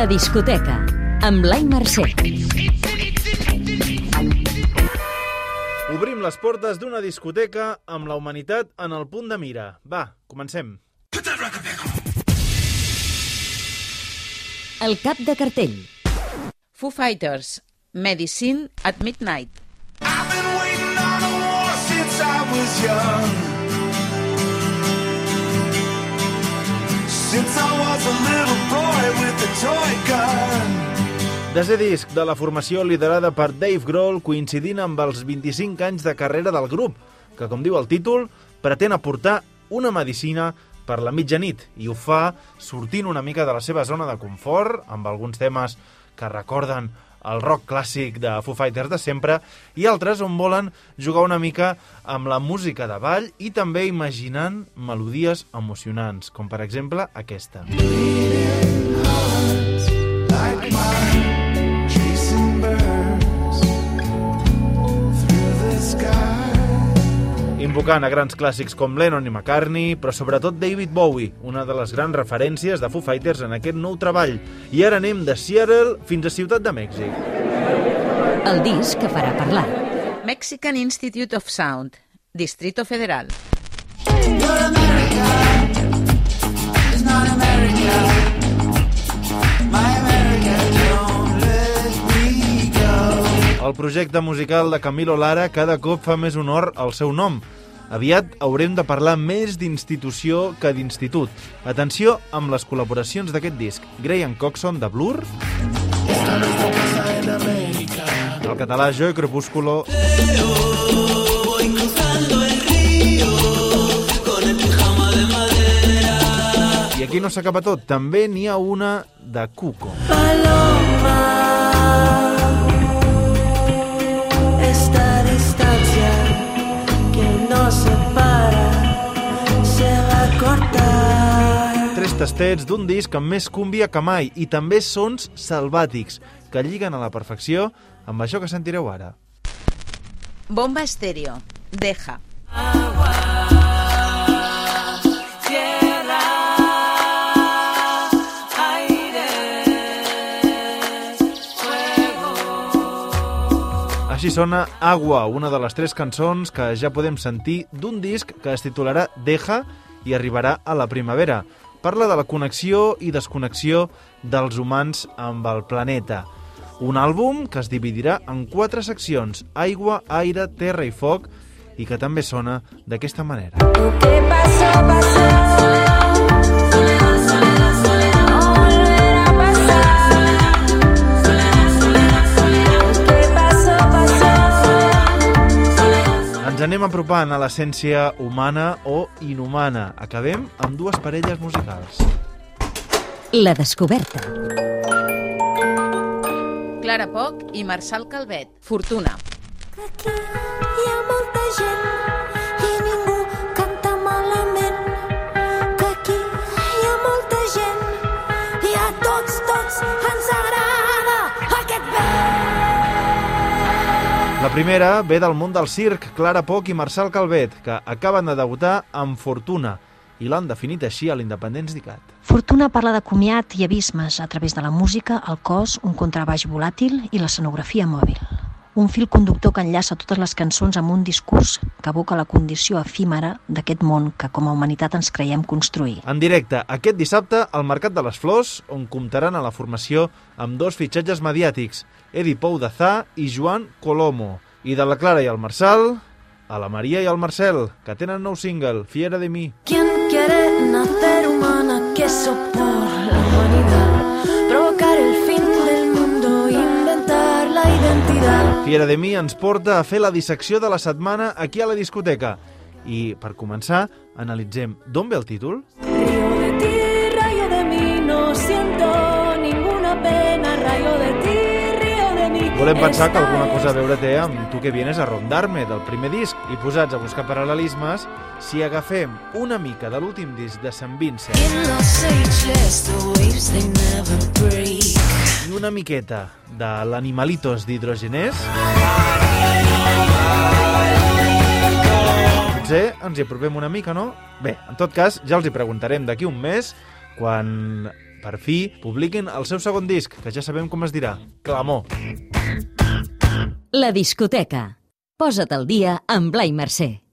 La discoteca, amb Blai Mercè. Obrim les portes d'una discoteca amb la humanitat en el punt de mira. Va, comencem. El cap de cartell. Foo Fighters, Medicine at Midnight. I've been waiting on a war since I was young. Since I was a little Desè disc de la formació liderada per Dave Grohl coincidint amb els 25 anys de carrera del grup, que, com diu el títol, pretén aportar una medicina per la mitjanit i ho fa sortint una mica de la seva zona de confort, amb alguns temes que recorden el rock clàssic de Foo Fighters de sempre i altres on volen jugar una mica amb la música de ball i també imaginant melodies emocionants, com per exemple aquesta. Like Invocant a grans clàssics com Lennon i McCartney, però sobretot David Bowie, una de les grans referències de Foo Fighters en aquest nou treball. I ara anem de Seattle fins a Ciutat de Mèxic. El disc que farà parlar. Mexican Institute of Sound, Distrito Federal. It's not America. El projecte musical de Camilo Lara cada cop fa més honor al seu nom. Aviat haurem de parlar més d'institució que d'institut. Atenció amb les col·laboracions d'aquest disc. Graham Coxon, de Blur. El català Joe Crepúsculo. I aquí no s'acaba tot. També n'hi ha una de Cuco. Paloma, tastets d'un disc amb més cúmbia que mai i també sons salvàtics que lliguen a la perfecció amb això que sentireu ara. Bomba Estéreo, Deja. Fuego. Així sona Agua, una de les tres cançons que ja podem sentir d'un disc que es titularà Deja i arribarà a la primavera. Parla de la connexió i desconnexió dels humans amb el planeta. Un àlbum que es dividirà en quatre seccions, aigua, aire, terra i foc, i que també sona d'aquesta manera. ¿Qué pasó, pasó? Anem apropant a l'essència humana o inhumana. Acabem amb dues parelles musicals. La descoberta. Clara Poc i Marçal Calvet, Fortuna. La primera ve del món del circ, Clara Poc i Marçal Calvet, que acaben de debutar amb Fortuna i l'han definit així a l'Independents d'ICAT. Fortuna parla de comiat i abismes a través de la música, el cos, un contrabaix volàtil i l'escenografia mòbil. Un fil conductor que enllaça totes les cançons amb un discurs que evoca la condició efímera d'aquest món que com a humanitat ens creiem construir. En directe, aquest dissabte, al Mercat de les Flors, on comptaran a la formació amb dos fitxatges mediàtics, Edi Pou de Zà i Joan Colomo. I de la Clara i el Marçal, a la Maria i el Marcel, que tenen nou single, Fiera de mi. ¿Quién quiere nacer humana? Queso por la humanidad. Provocar el fin del Fiera de mi ens porta a fer la dissecció de la setmana aquí a la discoteca. I, per començar, analitzem d'on ve el títol, Río de ti, rayo de mí, no siento ninguna pena. Rayo de ti, río de mí. Volem pensar que alguna cosa a veure té amb Tu que vienes a rondarme del primer disc i posats a buscar paral·lelismes, si agafem una mica de l'últim disc de Sant Vincent In los ageless, the waves they never break. i una miqueta de l'Animalitos d'Hidrogenés, potser ens hi apropem una mica, no? Bé, en tot cas, ja els hi preguntarem d'aquí un mes, quan per fi publiquin el seu segon disc, que ja sabem com es dirà, Clamor. La discoteca. Posa't al dia amb Blai Mercè.